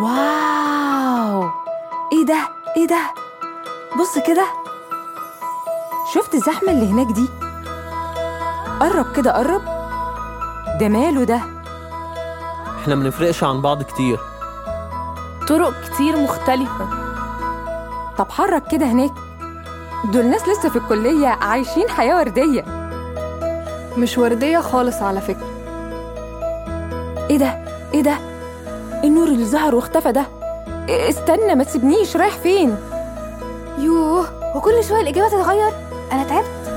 واو! إيه ده؟ إيه ده؟ بص كده. شفت الزحمة اللي هناك دي؟ قرب كده قرب. ده ماله ده؟ إحنا منفرقش عن بعض كتير. طرق كتير مختلفة. طب حرك كده هناك. دول ناس لسه في الكلية عايشين حياة وردية. مش وردية خالص على فكرة. إيه ده؟ إيه ده؟ النور اللي ظهر واختفى ده. استنى ما تسيبنيش. رايح فين؟ يوه وكل شوية الإجابة تتغير. أنا تعبت.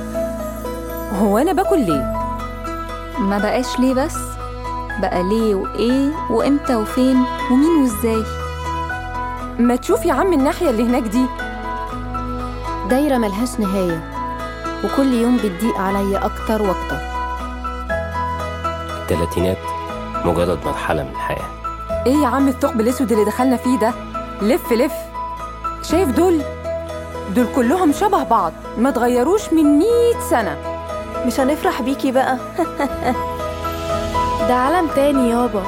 هو أنا باكل ليه؟ ما بقاش ليه بس. بقى ليه وإيه وإمتى وفين ومين وإزاي؟ ما تشوف يا عم الناحية اللي هناك دي. دايرة ملهاش نهاية وكل يوم بتضيق عليا أكتر وأكتر. التلاتينات مجرد مرحلة من الحياة. إيه يا عم الثقب الاسود اللي دخلنا فيه ده؟ لف لف. شايف دول؟ دول كلهم شبه بعض ما تغيروش من مئة سنة. مش هنفرح بيكي بقى. ده عالم تاني يابا.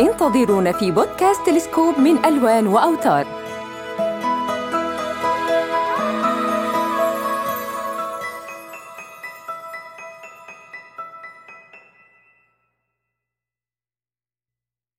انتظرونا في بودكاست تلسكوب من ألوان وأوتار.